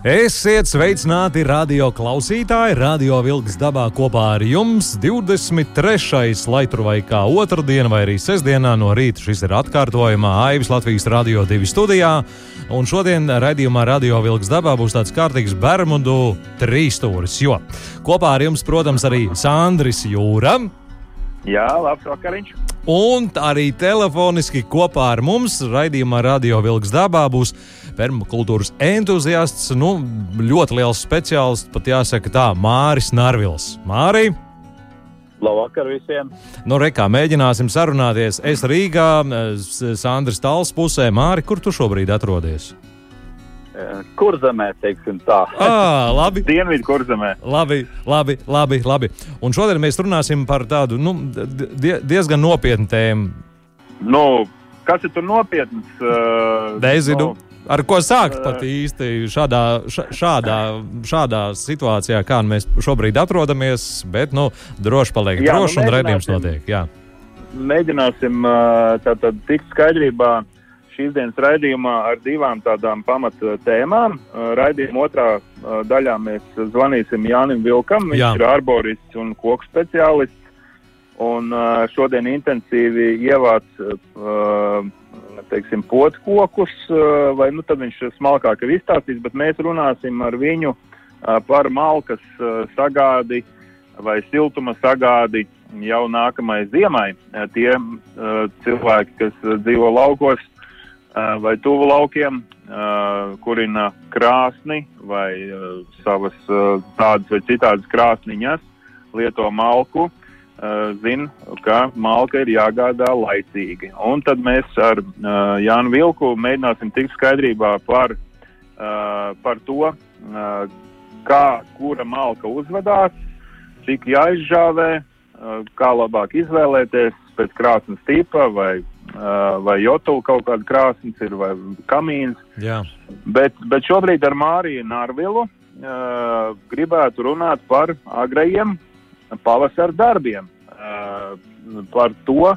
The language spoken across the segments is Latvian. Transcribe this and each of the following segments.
Esiet sveicināti radio klausītāji, radio vilks dabā kopā ar jums 23. lai tur vai kā otrdiena vai arī sestdienā no rīta. Šis ir atkārtojumā Aivis Latvijas radio 2 studijā. Un šodien raidījumā Radio Vilks dabā būs tāds kārtīgs Bermudu trīsstūris, jo kopā ar jums, protams, arī Sandris Jūra. Jā, labs vakariņš. Un arī telefoniski kopā ar mums raidījumā Radio Vilks dabā būs permakultūras entuziasts, nu, ļoti liels speciālists, pat jāsaka tā, Māris Narvils. Mārī! Labvakar visiem! Nu, rekā, mēģināsim sarunāties. Es Rīgā, Sandrs Tāls pusē. Māri, kur tu šobrīd atrodies? Kur zemē, teiksim tā? À, labi. Dienvidu kurzemē. Labi, labi, labi, labi. Un šodien mēs runāsim par tādu nu, die, diezgan nopietnu tēmu. Nu, kas ir tur nopietns? Uh, Nezinu. Nu, Ar ko sākt pat īsti šādā, šādā, šādā situācijā, kā mēs šobrīd atrodamies, bet nu, droši paliek jā, droši nu, un redzējums notiek. Jā. Mēģināsim tātad tikt skaidrībā šīs dienas raidījumā ar divām tādām pamata tēmām. Raidījuma otrā daļā mēs zvanīsim Jānim Vilkam, viņš jā. ir arborists un koku speciālists. Un šodien intensīvi ievāc teiksim, potkokus, vai nu, tad viņš smalkāk ir izstāstījis, bet mēs runāsim ar viņu par malkas sagādi vai siltuma sagādi jau nākamajai ziemai. Tie cilvēki, kas dzīvo laukos vai tuvu laukiem, kurina krāsni vai savas tādas vai citādas krāsniņas, lieto malku zina, ka malka ir jāgādā laicīgi. Un tad mēs ar Jānu Vilku mēģināsim tikt skaidrībā par, par to, kā kura malka uzvedās, cik jāizžāvē, kā labāk izvēlēties pēc krāsnes tipa vai vai jotu kaut kāda krāsnes ir, vai kamīns. Jā. Bet, bet šobrīd ar Māriju Nārvilu uh, gribētu runāt par agrajiem pavasara darbiem, par to,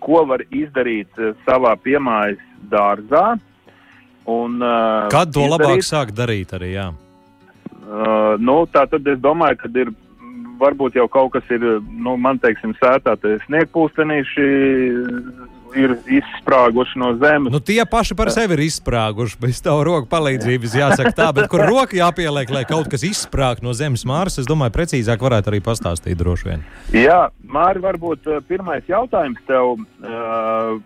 ko var izdarīt savā piemājas dārzā. Un, Kad to izdarīt, labāk sākt darīt arī? Jā? Uh, nu, tā tad es domāju, ka ir varbūt jau kaut kas ir, nu, man teiksim, sētā sniegpūstenīši ir izsprāguši no zemes. Nu, tie paši par sevi ir izsprāguši, bez tā roka palīdzības, jāsaka tā, bet kur roka jāpieliek, lai kaut kas izsprāg no zemes Māras, es domāju, precīzāk varētu arī pastāstīt droši vien. Jā, Māri, varbūt uh, pirmais jautājums tev, uh,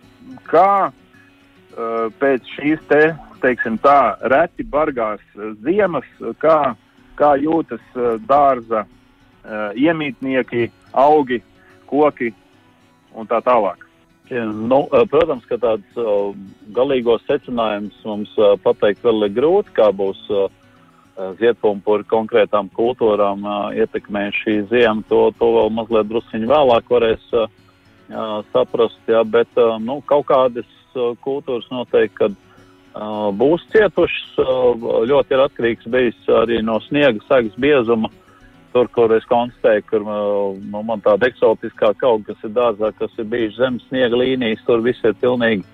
kā uh, pēc šīs te, teiksim tā, reti bargās ziemas, kā, kā jūtas dārza iemītnieki, augi, koki un tā tālāk? Nu, eh, protams, ka tāds uh, galīgos secinājums mums uh, pateikt vēl ir grūti, kā būs ziedpumpuri konkrētām kultūrām uh, ietekmē šī ziema. To, to vēl mazliet drusciņi vēlāk varēs saprast, jā, bet nu, kaut kādas kultūras noteikti, kad būs cietušas, ļoti ir atkarīgs bijis arī no sniega segas biezuma. Uh, tur, kur es konstatēju, ka nu, man tāda eksotiskā kaut kas ir dārzā, kas ir bijis zem sniega līnijas, tur viss ir pilnīgi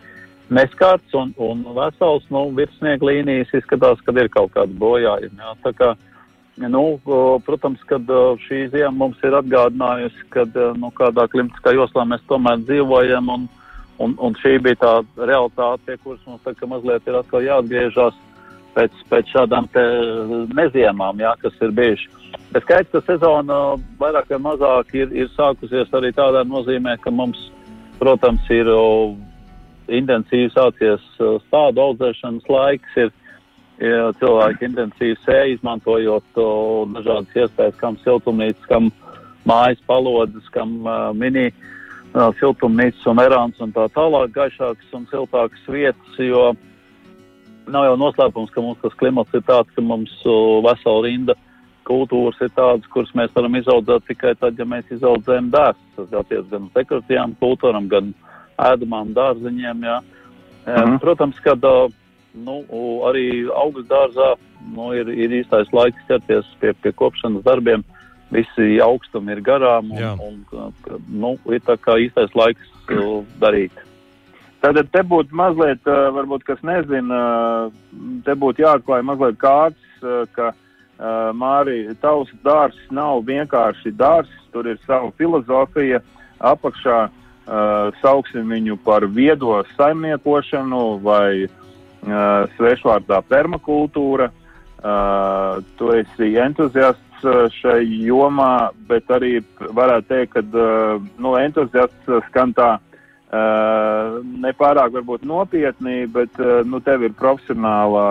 neskārts un, un vesels, nu, virs sniega līnijas izskatās, ka ir kaut kāda bojājuma. Jā. Tā kā, nu, protams, kad šī ziema mums ir atgādinājusi, ka, nu, kādā klimatiskā joslā mēs tomēr dzīvojam un, un, un šī bija tā realitāte, kuras mums kā mazliet ir atkal jāatgriežas pēc, pēc šādām neziemām, jā, kas ir bijušas. Bet skaidrs, ka sezona vairāk vai mazāk ir, ir sākusies arī tādā nozīmē, ka mums, protams, ir intensīvi sācies stādu audzēšanas laiks, ir, ir cilvēki intensīvi sēja, izmantojot dažādas iespējas, kam siltumnīcas, kam mājas palodas, kam uh, mini uh, siltumnīcas un erāns un tā tālāk gaišākas un siltākas vietas, jo nav jau noslēpums, ka mums tas klimats ir tāds, ka mums vesela rinda kultūras ir tādas, kuras mēs varam izaudzēt tikai tad, ja mēs izaudzējam dārzus. Tas attiecas gan uz dekoratīvām kultūrām, gan ēdamām dārziņiem. Jā. Mhm. Protams, ka nu, arī augstu dārzā nu, ir, ir īstais laiks ķerties pie, pie kopšanas darbiem. Visi augstumi ir garām un, un nu, ir tā kā īstais laiks darīt. Tad te būtu mazliet, varbūt, kas nezina, te būtu jāatklāj mazliet kārtas, ka Mārija, tavs dārsts nav vienkārši dārsts, tur ir sava filozofija apakšā, sauksim viņu par viedo saimniekošanu vai svešvārdā permakultūra. Tu esi entuziasts šai jomā, bet arī varētu teikt, ka nu, entuziasts skan tā Uh, nepārāk varbūt nopietni, bet uh, nu, tev ir profesionāla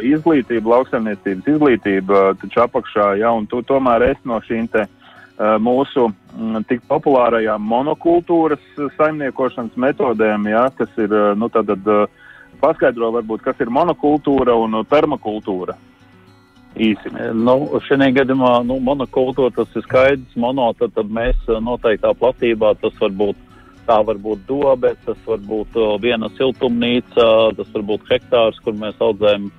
izglītība, lauksaimniecības izglītība, taču apakšā, ja, un tu tomēr esi no šīm te uh, mūsu m, tik populārajām monokultūras saimniekošanas metodēm, ja, kas ir, nu, tad, tad paskaidro varbūt, kas ir monokultūra un permakultūra. Īsi. Nu, šajā gadījumā nu, monokultūra tas ir skaidrs, mono, tad, tad mēs noteiktā platībā tas var būt Tā var būt dobe, tas var būt viena siltumnīca, tas var būt hektārs, kur mēs audzējam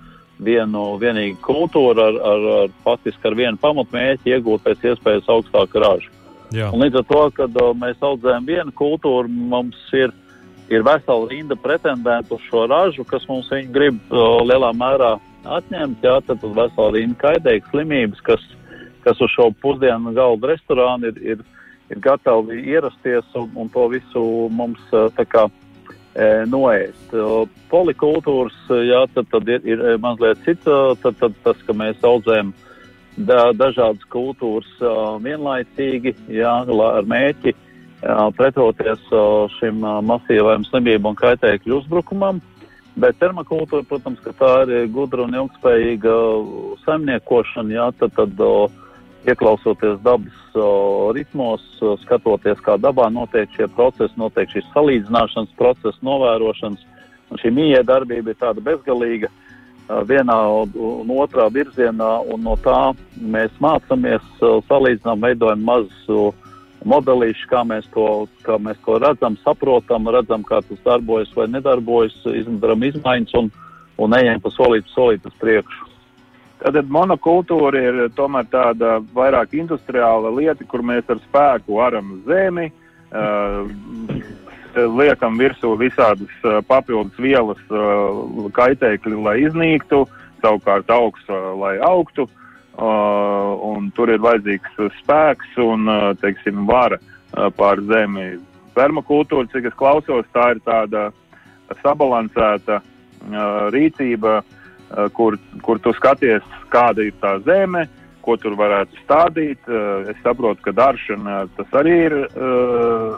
vienu vienīgu kultūru ar, ar, ar faktiski ar vienu pamatmērķi iegūt pēc iespējas augstāku ražu. Līdz ar to, kad o, mēs audzējam vienu kultūru, mums ir, ir vesela rinda pretendentu uz šo ražu, kas mums viņu grib o, lielā mērā atņemt. Jā, tad vesela rinda kaitējas slimības, kas, kas uz šo pusdienu galdu restorānu ir, ir ir gatavi ierasties un, un to visu mums kā, e, noēst. Polikultūras, jā, tad, tad ir, ir mazliet cits, tad, tad tas, ka mēs audzējam da, dažādas kultūras vienlaicīgi, jā, ar mēķi pretoties šim masīvajam slimību un kaitēkļu uzbrukumam. Bet permakultūra, protams, ka tā ir gudra un ilgspējīga saimniekošana, jā, tad, tad ieklausoties dabas ritmos, skatoties, kā dabā notiek šie procesi, notiek šīs salīdzināšanas procesi, novērošanas. Un šī mīja darbība ir tāda bezgalīga vienā un otrā virzienā, un no tā mēs mācāmies, salīdzinām, veidojam mazus modelīšus, kā, mēs to, kā mēs to redzam, saprotam, redzam, kā tas darbojas vai nedarbojas, izdarām izmaiņas un, un ejam pa solīt, solīt uz priekšu. Tātad monokultūra ir tomēr tāda vairāk industriāla lieta, kur mēs ar spēku varam zemi, uh, liekam virsū visādas uh, papildus vielas, uh, kaitēkļi, lai iznīktu, savukārt augs, uh, lai augtu. Uh, un tur ir vajadzīgs spēks un, uh, teiksim, vara uh, pār zemi. Permakultūra, cik es klausos, tā ir tāda sabalansēta uh, rīcība, uh, kur, kur tu skaties, kāda ir tā zeme, ko tur varētu stādīt. Eh, es saprotu, ka daršana tas arī ir eh,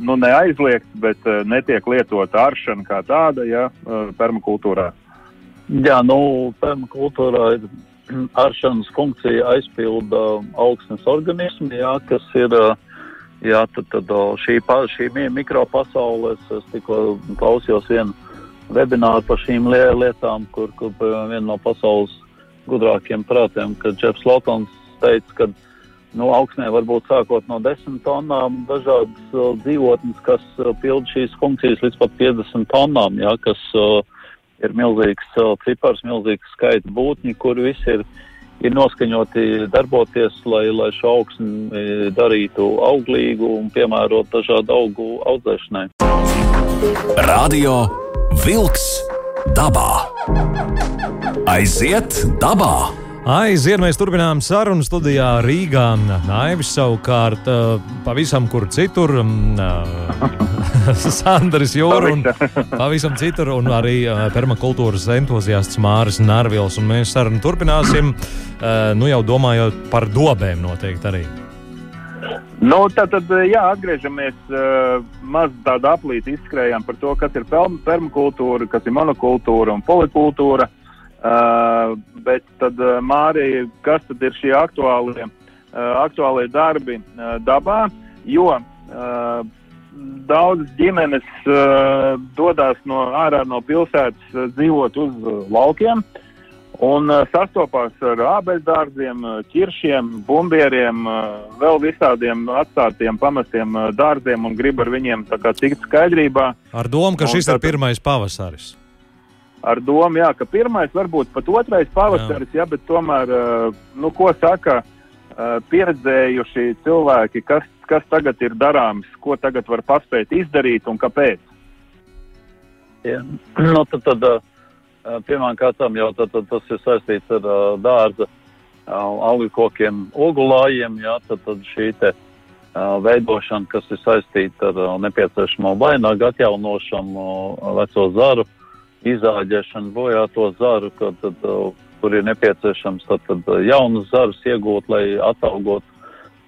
nu, neaizliegts, bet netiek lietota aršana kā tāda, ja permakultūrā. Jā, nu, permakultūrā ir aršanas funkcija aizpilda augsnes organismi, jā, kas ir. Jā, tad, tad šī, šī mikropasaules, es tikko klausījos vienu webināru par šīm lietām, kur, kur viena no pasaules gudrākiem prātiem, kad Džefs Lotons teica, ka nu, augsnē var būt sākot no 10 tonnām dažādas uh, dzīvotnes, kas uh, pild šīs funkcijas līdz pat 50 tonnām, ja, kas uh, ir milzīgs uh, cipars, milzīgs skaita būtņi, kur visi ir, ir noskaņoti darboties, lai, lai šo augsni darītu auglīgu un piemērot dažādu augu audzēšanai. Radio Vilks dabā. Aiziet dabā! Aiziet, mēs turpinām sarunu studijā Rīgā. Naivis savukārt pavisam kur citur. Sandrs Jūra un pavisam citur, un arī permakultūras entuziasts Māris Nārvils. Un mēs sarunu turpināsim, nu jau domājot par dobēm noteikti arī. Nu, tad, tad, jā, atgriežamies uh, maz tādā aplīti izskrējām par to, kas ir permakultūra, kas ir monokultūra un polikultūra. Uh, bet tad, uh, Mārija, kas tad ir šie aktuālie, uh, aktuālie darbi uh, dabā? Jo uh, daudzas ģimenes uh, dodas no ārā no pilsētas uh, dzīvot uz uh, laukiem. Un uh, sastopās ar ābeļdārziem, ķiršiem, bumbieriem, uh, vēl visādiem atstādiem, pamestiem dārziem un grib ar viņiem kā, tikt skaidrībā. Ar domu, ka Un šis ir tātad- pirmais pavasaris. Ar domu, jā, ka pirmais varbūt pat otrais pavasaris, jā, bet tomēr, nu, ko saka pieredzējuši cilvēki, kas, kas tagad ir darāms, ko tagad var paspēt izdarīt un kāpēc. Ja. Nu, tad, tad, uh, pirmām kārtām jau tad, tad tas ir saistīts ar uh, dārza uh, augu kokiem, ogulājiem. Jā, tad, tad šī te, uh, veidošana, kas ir saistīta ar uh, nepieciešamo vainagu atjaunošanu, uh, veco zaru izāģēšanu, bojāto zaru, kad, tad, uh, kur ir nepieciešams tad, tad, uh, jaunus zarus iegūt, lai ataugot.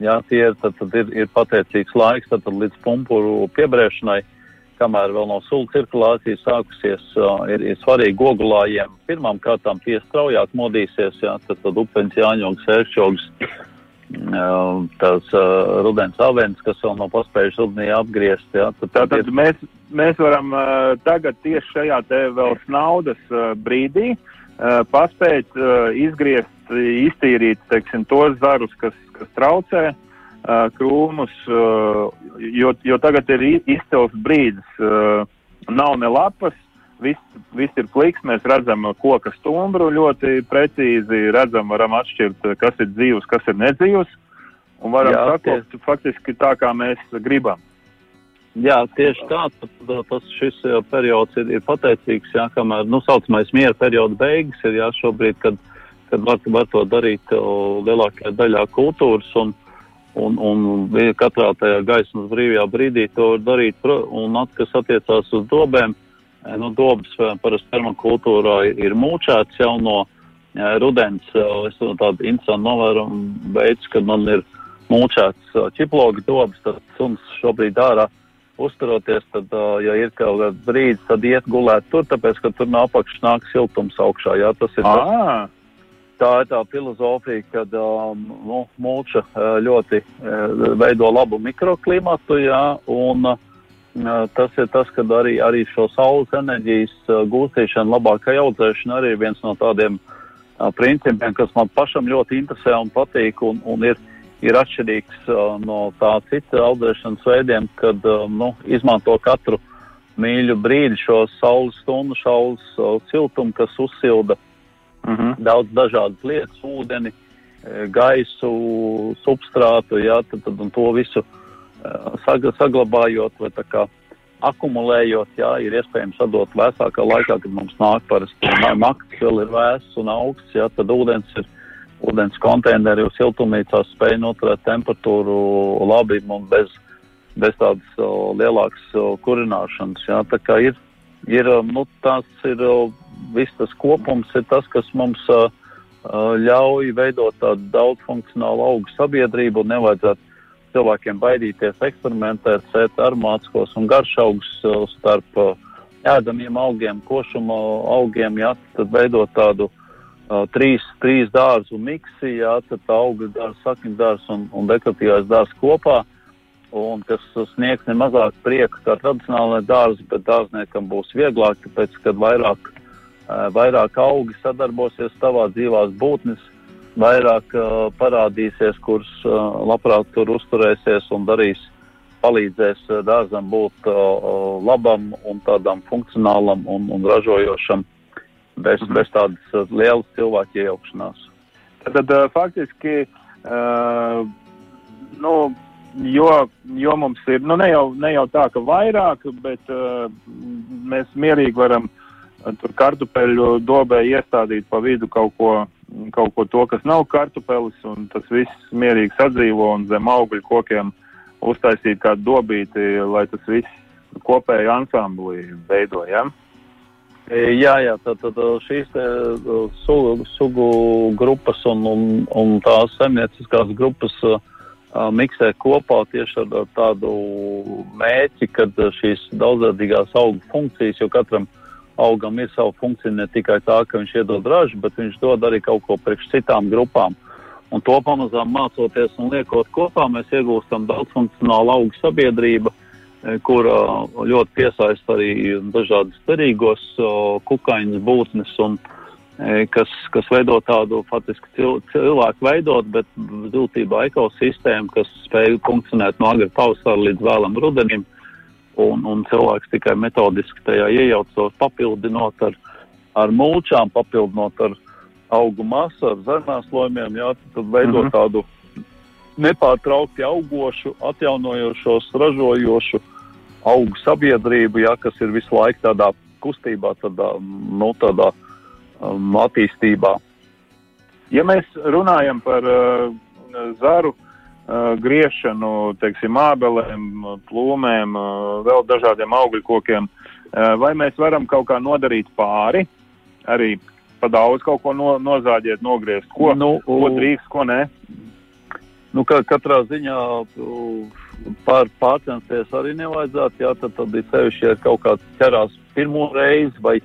Jā, tie tad, tad ir, ir pateicīgs laiks tad, tad līdz pumpuru piebrēšanai kamēr vēl nav sula cirkulācija sākusies, ir, ir svarīgi ogulājiem. Pirmām kārtām tie straujāk modīsies, jā, tad, tad upeņas jāņogs, ēršķogs, uh, tās rudens avens, kas vēl nav paspējuši rudenī apgriezt, jā. Tad, tad Tātad mēs, mēs varam tagad tieši šajā te vēl snaudas brīdī paspēt izgriezt, iztīrīt, teiksim, tos zarus, kas, kas traucē krūmus, uh, jo, jo tagad ir izcils brīdis. Uh, nav ne lapas, viss, viss ir pliks, mēs redzam koka stumbru ļoti precīzi, redzam, varam atšķirt, uh, kas ir dzīvs, kas ir nedzīvs, un varam Jā, sakot faktiski tā, kā mēs gribam. Jā, tieši tā, tas šis uh, periods ir, ir pateicīgs, jā, kamēr, nu, saucamais miera perioda beigas ir, jā, šobrīd, kad, kad var, var to darīt uh, lielākajā daļā kultūras un, un, un katrā tajā gaismas brīvajā brīdī to var darīt, un at, kas attiecās uz dobēm, eh, nu, dobas eh, parasti permakultūrā ir, mūčēts jau no eh, rudens, es to tādu interesantu novērojumu veids, kad man ir mūčēts ķiplogi dobas, tad suns šobrīd ārā uzturoties, tad, ja ir kaut kāds brīdis, tad iet gulēt tur, tāpēc, ka tur no apakšas nāk siltums augšā. Jā, tas ir tas, Ah, tā ir tā filozofija, kad um, nu, mulča uh, ļoti uh, veido labu mikroklimatu, jā, un uh, tas ir tas, kad arī, arī šo saules enerģijas gūstīšana, labākai audzēšana arī ir viens no tādiem principiem, kas man pašam ļoti interesē un patīk, un, un ir, ir atšķirīgs no tā cita audzēšanas veidiem, kad nu, izmanto katru mīļu brīdi šo saules stundu, saules siltumu, kas uzsilda uh -huh. daudz dažādas lietas, ūdeni, e, gaisu, substrātu, jā, tad, tad un to visu uh, saga, saglabājot vai tā kā akumulējot, jā, ir iespējams atdot vēsākā laikā, kad mums nāk parasti makts vēl ir vēss un augsts, jā, tad ūdens ir, ūdens konteineri uz siltumnīcās spēj noturēt temperatūru labi un bez, bez tādas o, lielākas o, kurināšanas, jā, tā kā ir, ir, nu, tās ir, o, viss tas kopums ir tas, kas mums uh, uh, ļauj veidot tādu daudzfunkcionālu augu sabiedrību. Un nevajadzētu cilvēkiem baidīties eksperimentēt, sēt aromātiskos un garšaugus uh, starp uh, ēdamiem augiem, košuma augiem, jā, tad veidot tādu uh, trīs, trīs dārzu miksi, jā, tad augļu dārzu, sakņu dārzu un, un dekoratīvais dārzu kopā. Un kas sniegs ne mazāk prieku kā tradicionālajā dārzā, bet dārzniekam būs vieglāk, tāpēc, kad vairāk, vairāk augi sadarbosies tavā dzīvās būtnes, vairāk uh, parādīsies, kurš uh, labprāt tur uzturēsies un darīs, palīdzēs dārzam būt uh, labam un tādam funkcionālam un, un ražojošam, bez, Mhm. bez tādas lielas cilvēku iejaukšanās. Tad uh, faktiski, uh, nu, jo, jo mums ir, nu, ne jau, ne jau tā, ka vairāk, bet uh, mēs mierīgi varam uh, tur kartupeļu dobē iestādīt pa vidu kaut ko, kaut ko to, kas nav kartupelis, un tas viss mierīgi sadzīvo un zem augļu kokiem uztaisīt kādu dobīti, lai tas viss kopēji ansambli veido, ja? E, Jā, jā, tad, tad šīs uh, sugu, sugu grupas un, un, un tās saimnieciskās grupas uh, uh, miksē kopā tieši ar, ar tādu mērķi, kad uh, šīs daudzveidīgās augu funkcijas, jo katram augam ir sava funkcija ne tikai tā, ka viņš iedod ražu, bet viņš dod arī kaut ko priekš citām grupām. Un to pamazām mācoties un liekot kopā, mēs iegūstam daudzfunkcionālu augu sabiedrību, eh, kur uh, ļoti piesaista arī dažādas derīgos uh, kukaiņas būtnes un, kas, kas veido tādu faktiski cil, cilvēku veidot, bet būtībā ekosistēmu, kas spēj funkcionēt no agra pavasara līdz vēlam rudenim, un, un cilvēks tikai metodiski tajā iejaucos, papildinot ar, ar mulčām, papildinot ar augu masu, ar zemēslojumiem, jā, tad veido mm -hmm. tādu nepārtraukti augošu, atjaunojošos, ražojošu augu sabiedrību, jā, kas ir visu laiku tādā kustībā, tādā, nu, tādā um, attīstībā. Ja mēs runājam par uh, zaru uh, griešanu, teiksim, ābelēm, plūmēm, vēl dažādiem augļu kokiem, vai mēs varam kaut kā nodarīt pāri, arī pa daudz kaut ko no, nozāģēt, nogriezt, ko, nu, ko drīkst, ko nē? Nu, ka, katrā ziņā pār, pārcensties arī nevajadzētu, jā, tad, tad ir sevišķi, ja kaut kāds ķerās pirmo reizi vai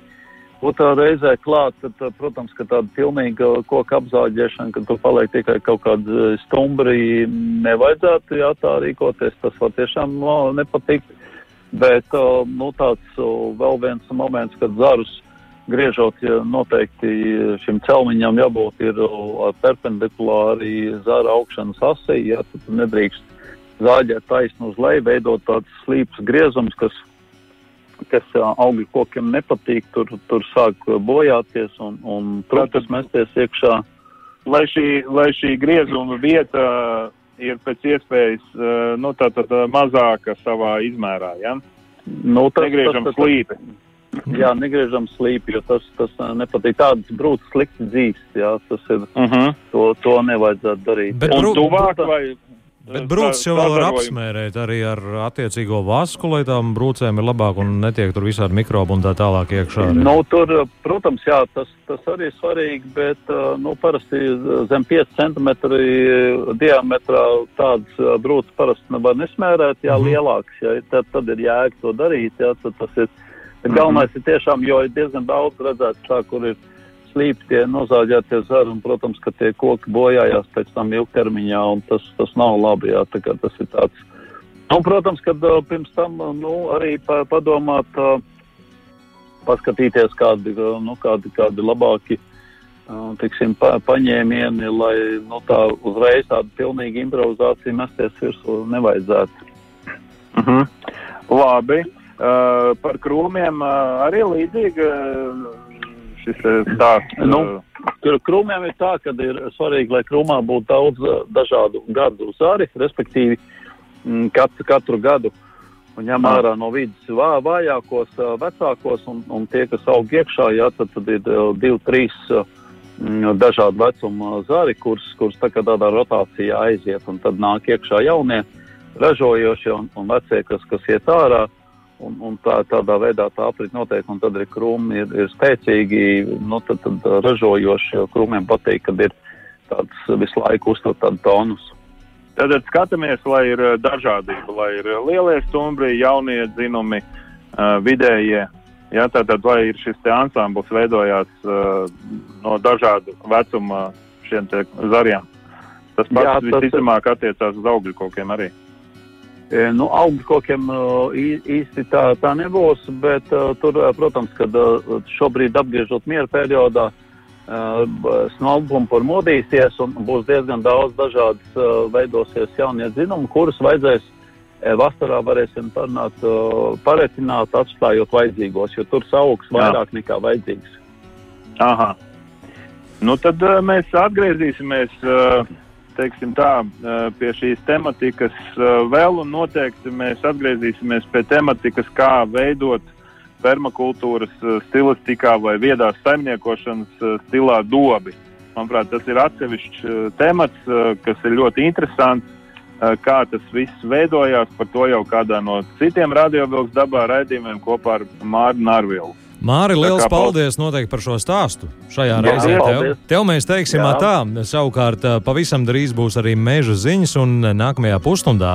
otrā reizē klāt, tad, protams, ka tāda pilnīga koka apzāģēšana, ka tu paliek tikai kaut kāda e, stumbri, nevajadzētu, jā, tā rīkoties, tas var tiešām no, nepatikt, bet, nu, tāds vēl viens moments, kad zarus griežot, ja noteikti šim celmiņam jābūt ir perpendikulāri zara augšanas asī, ja tad nedrīkst zāģēt taisnu uz leju, veidot tāds slīps griezums, kas, kas augļu kokiem nepatīk, tur, tur sāk bojāties un, un trūkas mesties iekšā. Lai šī, lai šī griezuma vieta ir pēc iespējas nu, tā, tā, tā mazāka savā izmērā, ja? Nu, tas, Negriežam tas, tas, slīpi. Tas, jā, negriežam slīpi, jo tas, tas nepatīk. Tādas brūces slikti dzīves, jā, tas ir, uh mhm. -huh. to, to nevajadzētu darīt. Bet, brū, tuvāk vai? Bet brūcis jau var apsmērēt arī ar attiecīgo vasku, lai tām brūcēm ir labāk un netiek tur visādi mikrobi un tā tālāk iekšā. Arī. Nu, tur, protams, jā, tas, tas arī ir svarīgi, bet, nu, parasti zem 5 cm diametrā tādas brūces parasti nevar nesmērēt, jā, mm -hmm. lielāks, jā, tad, tad ir jēga to darīt, jā, tad tas ir Bet galvenais ir tiešām, jo ir diezgan daudz redzēts tā, kur ir slīpi tie nozāģētie zari, un, protams, ka tie koki bojājās pēc tam ilgtermiņā, un tas, tas nav labi, jā, tā kā tas ir tāds. Un, protams, kad pirms tam, nu, arī pa, padomāt, paskatīties kādi, nu, kādi, kādi labāki, tiksim, pa, paņēmieni, lai, nu, tā uzreiz tādu pilnīgu improvizāciju mesties virsū nevajadzētu. Mhm. Uh -huh. Labi. Uh, par krūmiem uh, arī līdzīgi uh, šis stāsts. Nu, krūmiem ir tā, ka ir svarīgi, lai krūmā būtu daudz dažādu gadu zari, respektīvi mm, katru, katru gadu. Un ņem ārā no vidas vā, vājākos, vecākos, un, un tie, kas aug iekšā, jā, tad, tad ir divi, trīs mm, dažādu vecumu zari, kurus tādā rotācijā aiziet, un tad nāk iekšā jaunie, ražojošie un, un vecie, kas, kas iet ārā. Un, un tā, tādā veidā tā aprit notiek, un tad arī krūmi ir, ir spēcīgi, nu, tad, tad ražojoši, jo krūmiem patīk, kad ir tāds visu laiku uztur tādu tonus. Tad skatāmies, lai ir eh, dažādība, lai ir lielie stumbri, jaunie dzinumi, uh, vidējie. Jā, tātad, lai ir šis te ansambls veidojās uh, no dažādu vecuma šiem te zariem. Tas pats visticamāk attiecās uz augļu kokiem arī. E, nu, augļu kokiem e, īsti tā, tā nebūs, bet e, tur, protams, kad šobrīd apgriežot miera periodā, snobpumpur modīsies un būs diezgan daudz dažādas veidosies jaunie dzinumi, kurus vajadzēs vasarā varēsim parunāt, paretināt, atstājot vajadzīgos, jo tur sauks vairāk nekā vajadzīgs. Aha. Nu tad mēs atgriezīsimies. Uh, teiksim tā, pie šīs tematikas vēl, un noteikti mēs atgriezīsimies pie tematikas, kā veidot permakultūras stilistikā vai viedās saimniekošanas stilā dobi. Manuprāt, tas ir atsevišķs temats, kas ir ļoti interesants. Kā tas viss veidojās, par to jau kādā no citiem radiovilks dabā raidījumiem kopā ar Mārnu Nārvilu. Māri, liels kā, paldies noteikti par šo stāstu. Šajā jā, reizē tev, tev mēs teiksim jā. tā. Savukārt, pavisam drīz būs arī meža ziņas, un nākamajā pusstundā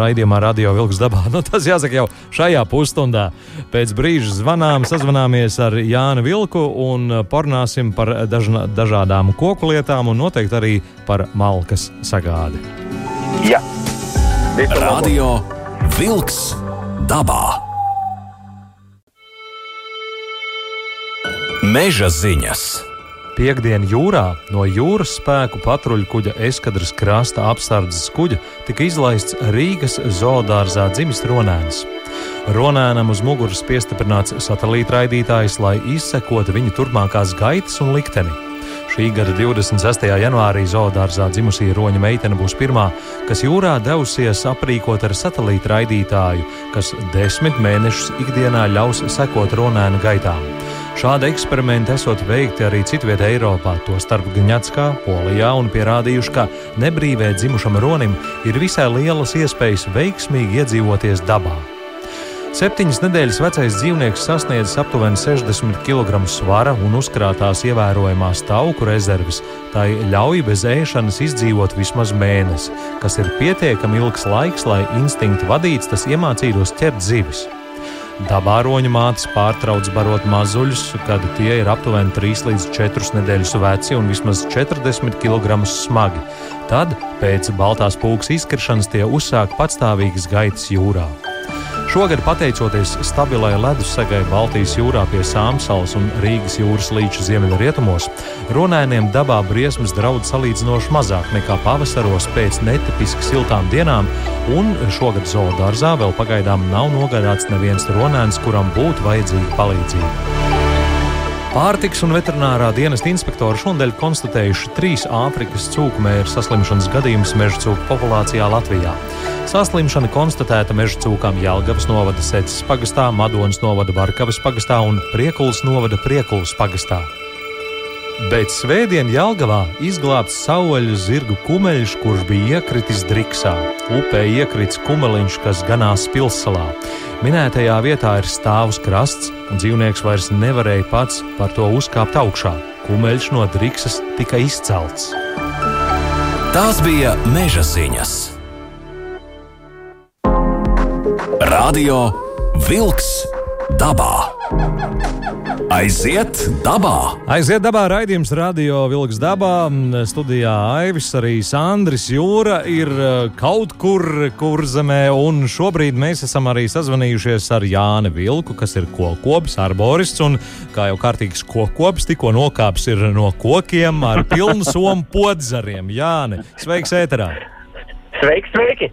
raidījumā Radio Vilks dabā. Nu, tas jāsaka jau šajā pusstundā. Pēc brīža zvanām, sazvanāmies ar Jānu Vilku un parunāsim par dažna, dažādām koku lietām un noteikti arī par malkas sagādi. Jā, Radio Vilks dabā. Meža ziņas. Piektdien jūrā no jūras spēku patruļu kuģa eskadras krasta apsardzes kuģa tika izlaists Rīgas zoodārzā dzimis Ronēns. Ronēnam uz muguras piestiprināts satelītraidītājs, lai izsekotu viņa turpmākās gaitas un likteni. Šī gada 26. janvārī zoodārzā dzimusī roņa meitene būs pirmā, kas jūrā devusies aprīkot ar satelīta raidītāju, kas desmit mēnešus ikdienā ļaus sekot ronēna gaitām. Šādi eksperimenti esot veikti arī citvietā Eiropā, tostarp Gņatskā, Polijā, un pierādījuši, ka nebrīvē dzimušam ronim ir visai lielas iespējas veiksmīgi iedzīvoties dabā. Septiņas nedēļas vecais dzīvnieks sasniedz aptuveni 60 kg svara un uzkrātās ievērojamās tauku rezerves. Tā ļauj bez ēšanas izdzīvot vismaz mēnesi, kas ir pietiekami ilgs laiks, lai instinkti vadīts tas iemācītos ķert zivis. Dabā roņa mātes pārtrauc barot mazuļus, kad tie ir aptuveni 3 līdz 4 nedēļas veci un vismaz 40 kg smagi. Tad, pēc baltās pūles izkrišanas, tie uzsāk patstāvīgas gaitas jūrā. Šogad, pateicoties stabilai ledussegai Baltijas jūrā pie Sāmsalas un Rīgas jūras līča ziemeļrietumos, runājumiem dabā briesmas draud salīdzinoši mazāk nekā pavasaros pēc netipiski siltām dienām, un šogad zoodārzā vēl pagaidām nav nogādāts neviens ronēns, kuram būtu vajadzīga palīdzība. Pārtiks un veterinārā dienesta inspektori šodien konstatējuši trīs Āfrikas cūkmēra saslimšanas gadījumus meža cūku populācijā Latvijā. Saslimšana konstatēta meža cūkām Jālgavas novada Secas pagastā, Madonas novada Barkavas pagastā un Priekulas novada Priekulas pagastā. Bet svētdien Jālgavā izglābts sauļu zirgu kumeļš, kurš bija iekritis Driksā. Upē iekrits kumeliņš, kas ganās pilssalā. Minētajā vietā ir stāvs krasts, un dzīvnieks vairs nevarēja pats par to uzkāpt augšā. Kumeļš no Driksas tika izcelts. Tās bija meža ziņas. Radio Wolks dabā. Aiziet dabā! Aiziet dabā raidījums Radio Vilks dabā. Studijā Aivis, arī Sandris Jūra ir e, kaut kur kurzemē, un šobrīd mēs esam arī sazvanījušies ar Jāni Vilku, kas ir kokopis, arborists, un kā jau kārtīgs kokopis, tikko nokāps ir no kokiem ar pilnu somu podzariem. Jāni, sveiks ēterā! Sveiki, sveiki!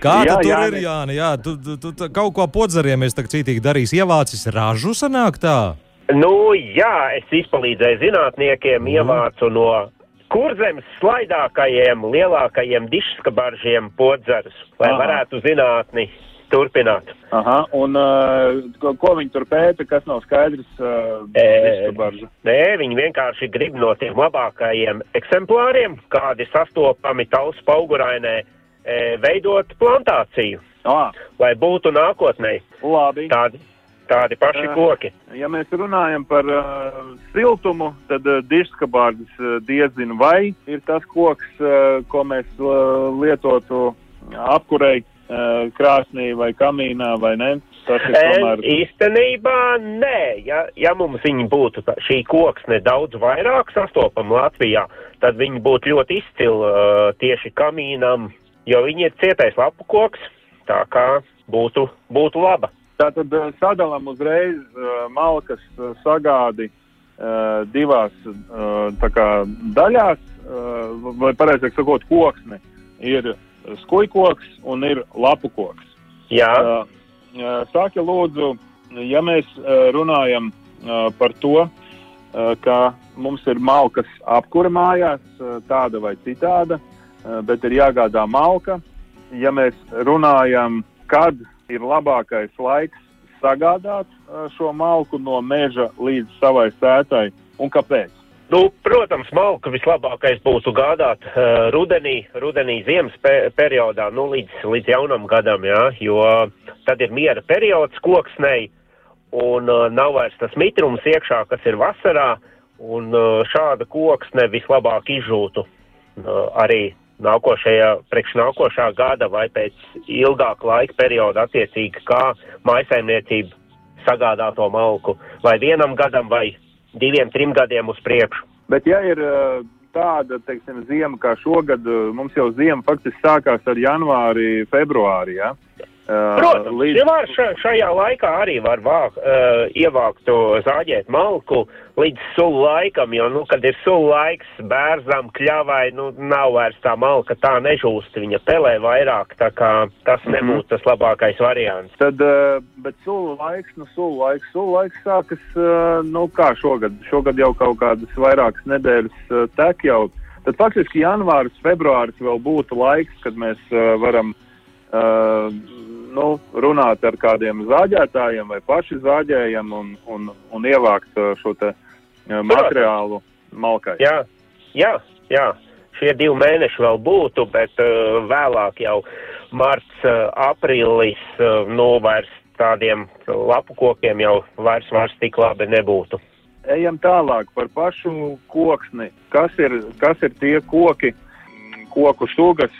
Kā jā, tur jā, ir Jāni? Jā, tu, tu, tu, tu kaut ko podzariem es tagad cītīgi darīšu. Ievācis ražu sanāk tā? Nu, jā, es izpalīdzēju zinātniekiem, mm. ievācu no kurzemes slaidākajiem, lielākajiem dišskabaržiem podzarus, lai Aha. varētu zinātni turpināt. Aha, un uh, ko, ko viņi tur pēta, kas nav skaidrs? Uh, e, nē, viņi vienkārši grib no tiem labākajiem eksemplāriem, kādi sastopami tausu paugurainē, e, veidot plantāciju, ah. lai būtu nākotnē. Labi. Tādi, tādi paši uh, koki. Ja mēs runājam par uh, siltumu, tad uh, diškabārdas uh, diezinu, vai ir tas koks, uh, ko mēs uh, lietotu apkurei uh, krāsnī vai kamīnā vai ne? Tas ir tomēr. E, īstenībā nē, ja, ja mums viņi būtu tā, šī koksne daudz vairāk sastopama Latvijā, tad viņi būtu ļoti izcili uh, tieši kamīnam, jo viņi ir cietais lapu koks, tā kā būtu, būtu laba. Tātad eh, sadalām uzreiz uh, malkas uh, sagādi uh, divās kā, daļās, vai pareizāk sakot, koksne. Ir skujkoks un ir lapu koks. Jā. Sāki lūdzu, ja mēs runājam par to, ka mums ir malkas apkura mājās, tāda vai citāda, bet ir jāgādā malka. Ja mēs runājam, kad ir labākais laiks sagādāt šo malku no meža līdz savai sētai un kāpēc? Nu, protams, malku vislabākais būtu gādāt uh, rudenī, rudenī ziemas pe periodā, nu, līdz, līdz jaunam gadam, jā, jo tad ir miera periods koksnei un uh, nav vairs tas mitrums iekšā, kas ir vasarā, un uh, šāda koksne vislabāk izžūtu uh, arī nākošajā, priekš nākošā gada vai pēc ilgāka laika perioda attiecīgi, kā maisaimniecība sagādā to malku vai vienam gadam vai diviem, trim gadiem uz priekšu. Bet ja ir tāda, teiksim, ziema kā šogad, mums jau ziema faktiski sākās ar janvāri, februāri, ja? Protams, līdz... ja var šajā laikā arī var vāk, uh, ievākt to zāģēt malku līdz sulu laikam, jo, nu, kad ir sulu laiks, bērzam, kļavai, nu, nav vairs tā malka tā nežūst, viņa pelē vairāk, tā kā tas mhm. nebūtu tas labākais variants. Tad, uh, bet sulu laiks, nu, sulu laiks, sulu laiks sākas, uh, nu, kā šogad, šogad jau kaut kādas vairākas nedēļas uh, tek jau. Tad faktiski janvāris, februāris vēl būtu laiks, kad mēs uh, varam uh, nu, runāt ar kādiem zāģētājiem vai paši zāģējam un, un, un ievākt uh, šo te uh, materiālu malkai. Jā, jā, jā. Šie divi mēneši vēl būtu, bet uh, vēlāk jau marts, uh, aprīlis, uh, nu vairs tādiem lapu kokiem jau vairs, vairs tik labi nebūtu. Ejam tālāk par pašu koksni. Kas ir, kas ir tie koki, koku sugas,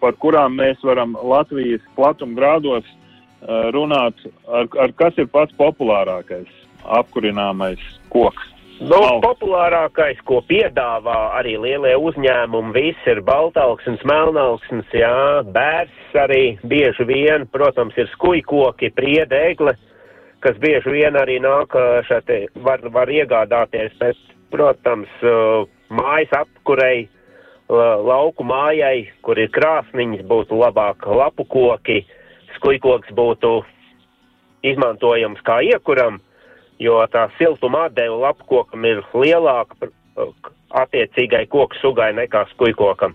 par kurām mēs varam Latvijas platumgrādos uh, runāt, ar, ar kas ir pats populārākais apkurināmais koks. Nu, populārākais, ko piedāvā arī lielie uzņēmumi, viss ir baltalksnis, melnalksnis, jā, bērs arī bieži vien, protams, ir skujkoki, priedēgle, kas bieži vien arī nāk šeit, var, var iegādāties, bet, protams, mājas apkurei lauku mājai, kur ir krāsniņas, būtu labāk lapu koki, skujkoks būtu izmantojams kā iekuram, jo tā siltuma atdeva lapu kokam ir lielāka attiecīgai koku sugai nekā skujkokam.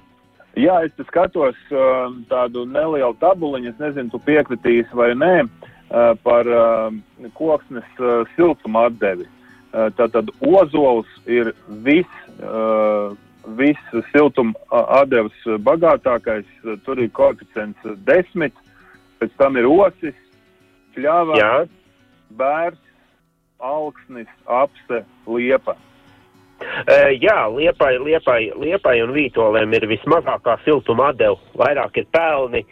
Jā, es skatos uh, tādu nelielu tabuliņu, es nezinu, tu piekritīsi vai nē, uh, par uh, koksnes siltuma atdevi. Tātad ozols ir viss viss siltuma atdevs bagātākais, tur ir koeficients desmit, pēc tam ir osis, kļava, Jā. bērs, augsnis, apse, liepa. Uh, jā, liepai, liepai, liepai un vītolēm ir vismazākā siltuma atdeva. Vairāk ir pelni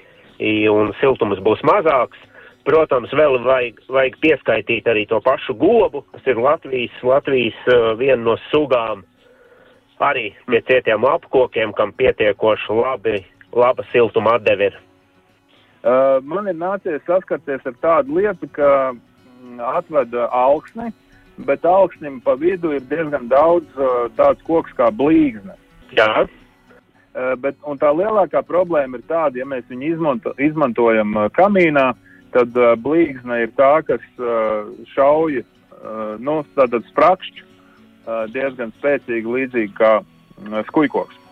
un siltums būs mazāks. Protams, vēl vajag, vajag pieskaitīt arī to pašu gobu, kas ir Latvijas, Latvijas uh, viena no sugām. Uh, arī pie cietiem apkokiem, kam pietiekoši labi, laba siltuma atdeve ir. Uh, man ir nācies saskarties ar tādu lietu, ka mm, atveda augsni, bet augsnim pa vidu ir diezgan daudz uh, tāds koks kā blīzne. Jā. Uh, bet, tā lielākā problēma ir tāda, ja mēs viņu izmanto, izmantojam uh, kamīnā, tad uh, blīzne ir tā, kas uh, šauja, uh, nu, sprakšķi diezgan spēcīgi, līdzīgi kā skujkoks.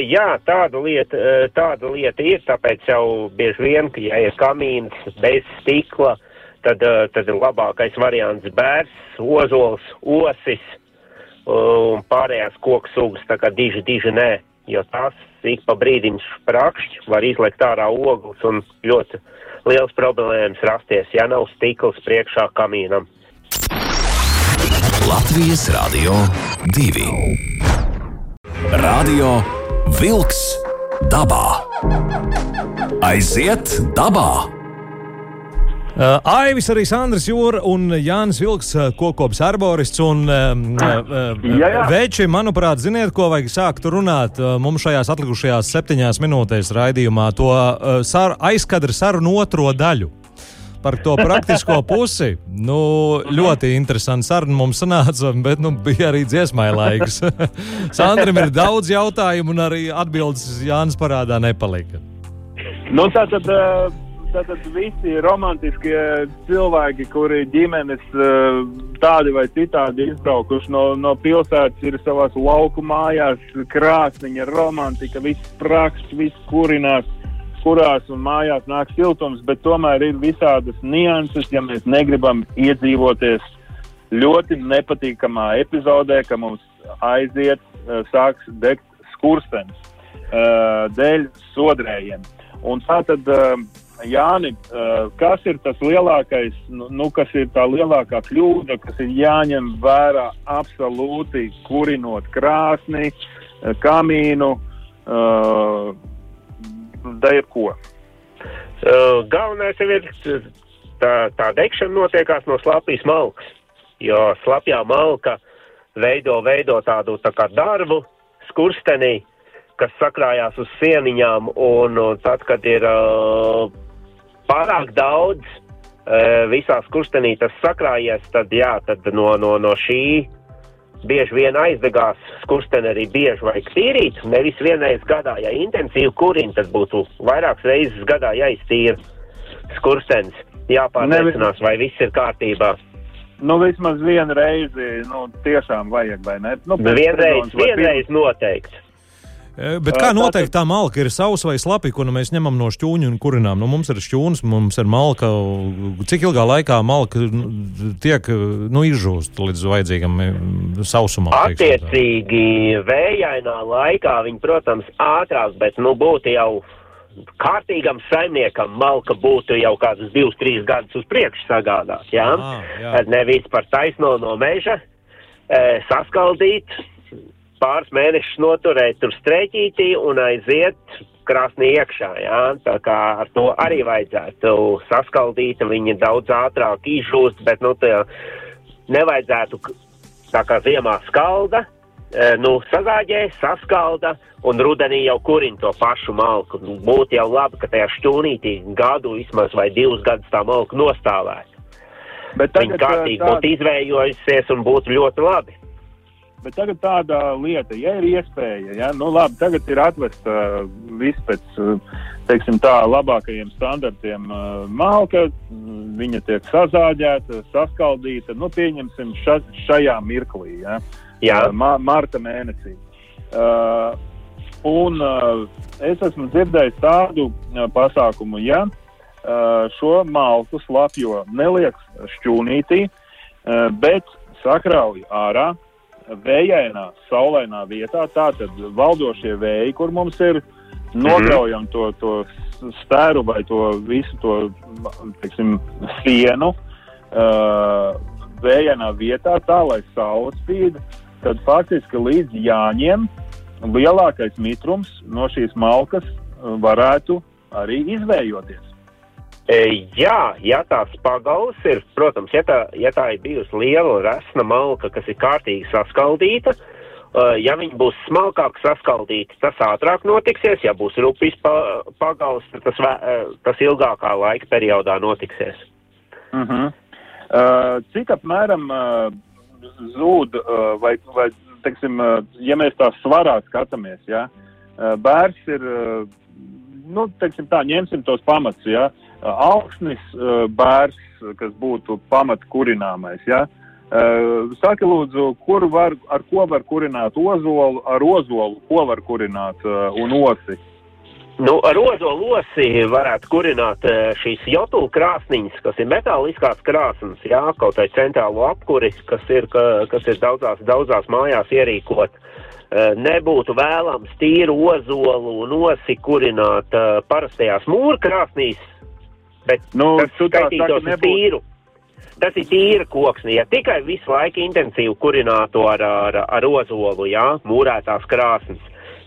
Jā, tāda lieta, tāda lieta ir, tāpēc jau bieži vien, ka ja ir kamīns bez stikla, tad, tad labākais variants bērs, ozols, osis un pārējās koku sugas, tā kā diži, diži nē, jo tās ik pa brīdim sprakšķi, var izlekt ārā ogles un ļoti liels problēmas rasties, ja nav stikls priekšā kamīnam. Latvijas Rādio 2. Radio Wolks dabā. Aiziet dabā! Aivis, arī Sandrs Jūra un Jānis Vilks, kokops arborists un uh, uh, veči, manuprāt, ziniet, ko vajag sākt runāt mums šajās atlikušajās septiņās minūtēs raidījumā, to sar, aizkadra sarunu otro daļu par to praktisko pusi. Nu, ļoti interesants saruna mums sanāca, bet nu, bija arī dziesmai laiks. Sandram ir daudz jautājumu, un arī atbildes Jānis parādā nepalika. Nu, tā tad, eh, tātad visi romantiskie cilvēki, kuri ģimenes eh, tādi vai citādi izbraukuši no, no pilsētas, ir savās lauku mājās, krāsniņa, romantika, viss praksts, viss kurinās kurās un mājās nāk siltums, bet tomēr ir visādas nianses, ja mēs negribam iedzīvoties ļoti nepatīkamā epizodē, ka mums aiziet, eh, sāks degt skurstenis uh, dēļ sodrējiem. Un tā tad, uh, Jāni, kas ir tas lielākais, nu, nu, kas ir tā lielākā kļūda, kas ir jāņem vērā absolūti kurinot krāsni, kamīnu, uh, da jebko. Uh, galvenais jau ir tā, tā degšana notiekās no slapjas malkas, jo slapjā malka veido, veido tādu tā kā darbu skurstenī, kas sakrājās uz sieniņām, un, un tad, kad ir uh, pārāk daudz uh, visās kurstenītās sakrājies, tad jā, tad no, no, no šī bieži vien aizdegās skursteni arī bieži vajag tīrīt. Nevis vienreiz gadā, ja intensīvi kurina, tad būtu vairākas reizes gadā jāiztīra skurstenis. Jāpārliecinās, vai viss ir kārtībā. Nu, vismaz vienu reizi, nu, tiešām vajag, vai ne? Nu, Vienreiz, vienreiz noteikti. Bet kā Tā noteikti tā malka ir sausa vai slapja, ko nu mēs ņemam no šķūņa un kurinām? Nu, mums ir šķūnis, mums ir malka. Cik ilgā laikā malka nu, tiek nu, izžūst līdz vajadzīgam sausumam? Attiecīgi, vējainā laikā viņi, protams, ātrāk, bet nu, būtu jau kārtīgam saimniekam malka būtu jau kādus divus, trīs gadus uz priekšu sagādāt. Jā? Ah, jā. Nevis par taisno no meža, saskaldīt, pāris mēnešus noturēt tur strēķītī un aiziet krāsnī iekšā. Jā? Tā kā ar to arī vajadzētu saskaldīt, viņi daudz ātrāk izžūst, bet nu, nevajadzētu tā kā ziemā skalda. e, Nu, sazāģē, saskalda un rudenī jau kurina to pašu malku. Nu, Būtu jau labi, ka tajā šķūnītī gadu vismaz vai divus gadus tā malka nostāvētu. Bet Viņa tagad, kārtīgi tā, būtu izvējojusies un būtu ļoti labi. Bet tagad tāda lieta, ja ir iespēja, ja, nu labi, tagad ir atvesta uh, viss pēc, uh, teiksim tā, labākajiem standartiem uh, malka, viņa tiek sazāģēta, saskaldīta, nu pieņemsim ša, šajā mirklī, ja, Jā, uh, ma marta mēnesī. Uh, un uh, es esmu dzirdējis tādu uh, pasākumu, ja uh, šo malku slapjo neliek šķūnītī, uh, bet sakrauj ārā vējainā, saulainā vietā. Tātad valdošie vēji, kur mums ir, nograujam to, to stēru vai to visu to, teiksim, sienu uh, vējainā vietā, tā lai saule spīd, tad faktiski līdz jāņem lielākais mitrums no šīs malkas varētu arī izvējoties. E, jā, ja tās pagals ir, protams, ja tā, ja tā ir bijusi liela resna malka, kas ir kārtīgi saskaldīta, uh, ja viņi būs smalkāk saskaldīti, tas ātrāk notiksies, ja būs rupjas pa, pagals, tad tas, uh, tas ilgākā laika periodā notiksies. Uh -huh. uh, cik apmēram uh, zūd, uh, vai, vai teiksim, uh, ja mēs tā svarā skatāmies, ja, uh, bērns ir, uh, nu, teiksim tā, ņemsim tos pamats, ja, uh, augsnis uh, bērns, kas būtu pamat kurināmais, ja. Saki lūdzu, kur var, ar ko var kurināt ozolu, ar ozolu, ko var kurināt un osi? Nu, ar ozolu osi varētu kurināt eh, šīs jotu krāsniņas, kas ir metāliskās krāsnes, jā, kaut vai centrālo apkuri, kas ir, ka, kas ir daudzās, daudzās mājās ierīkot. Eh, Nebūtu vēlams tīru ozolu un osi kurināt eh, parastajās mūra krāsnīs, bet Nu, saki, uz tīru. Tas ir tīra koksne. Ja tikai visu laiku intensīvi kurinātu ar, ar, ar ozolu, jā, mūrētās krāsnes,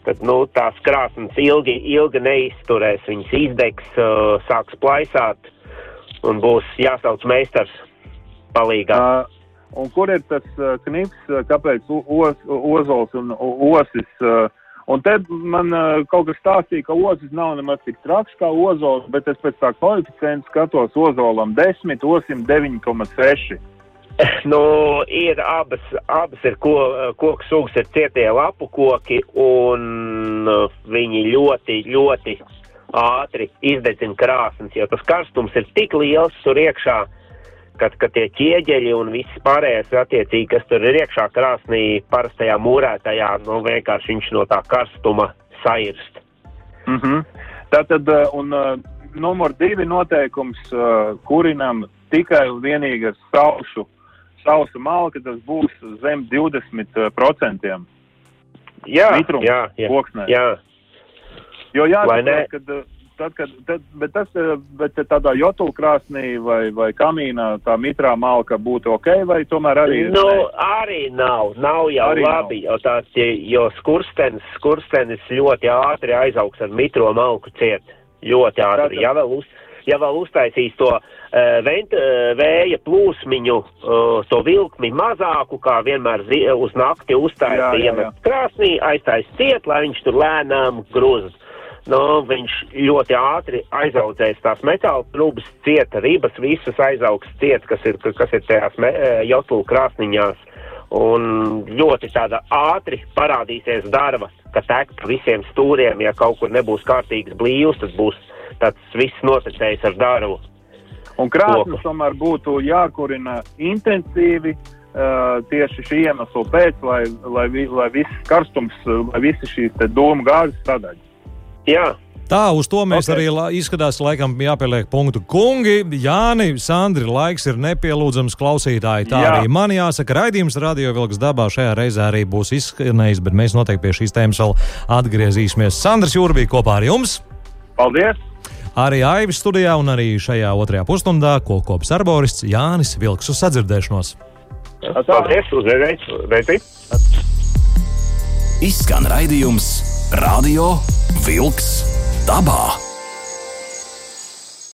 tad nu, tās krāsnes ilgi, ilgi neizturēs. Viņas izdegs, uh, sāks plaisāt un būs jāsauc meistars palīgā. Uh, un kur ir tas uh, knips, uh, kāpēc o- os, ozols un osis? Uh, un te man uh, kaut kas stāstīja, ka osis nav nemaz tik traks kā ozols, bet es pēc tā koeficienta skatos ozolam 10, osim 9,6. Nu, ir abas, abas ir ko, koku sugas, ir cietie lapu koki, un uh, viņi ļoti, ļoti ātri izdedzina krāsnes, jo tas karstums ir tik liels tur iekšā, kad, kad tie ķieģeļi un viss pārējais attiecīgi, kas tur ir iekšā krāsnī, parastajā mūrētajā, nu vienkārši viņš no tā karstuma sairst. Mm -hmm. Tātad, uh, un uh, numur divi noteikums uh, kurinam tikai un vienīgi ar sausu, sausu malku, tas būs zem 20%. Jā, Mitrums jā, jā, jā. Jo jāsaprot, ka tad, kad, tad, bet tas, uh, bet tādā jotulkrāsnī vai, vai kamīnā tā mitrā malka būtu ok, vai tomēr arī? Nu, nē? arī nav, nav jau Arī labi, nav. jo tās, jo skurstenis, skurstenis ļoti ātri aizaugs ar mitro malku ciet. Ļoti ātri. Ja vēl, uz, ja vēl uztaisīs to uh, vent, uh, vēja plūsmiņu, uh, to vilkmi mazāku, kā vienmēr zi, uz nakti iemet krāsnī, aiztais ciet, lai viņš tur lēnām grūzas. Nu, viņš ļoti ātri aizaudzēs tās metāla trūkas, cieta ribas, visas aizaugs ciet, kas ir, kas ir tajās jautulu krāsniņās. Un ļoti tāda ātri parādīsies darba, ka tek pa visiem stūriem, ja kaut kur nebūs kārtīgs blīvs, tad būs tāds viss noticējis ar darbu. Un krāsnes tomēr būtu jākurina intensīvi, uh, tieši šī iemesla pēc, lai, lai, lai viss karstums, lai visi šīs dūmu gāzes strādātu. Jā. Tā, uz to mēs okay. arī izskatās, laikam, jāpieliek punktu. Kungi, Jāni, Sandri, laiks ir nepielūdzams klausītāji. Tā Jā. arī man jāsaka, raidījums Radio Vilks dabā šajā reizē arī būs izskanējis, bet mēs noteikti pie šīs tēmas vēl atgriezīsimies. Sandrs Jūrbī kopā ar jums! Paldies! Arī Aivis studijā un arī šajā otrajā pusstundā kokops arborists Jānis Vilks uz sadzirdēšanos. Paldies! Uzreiz! Izskan raidījums Radio Vilks dabā.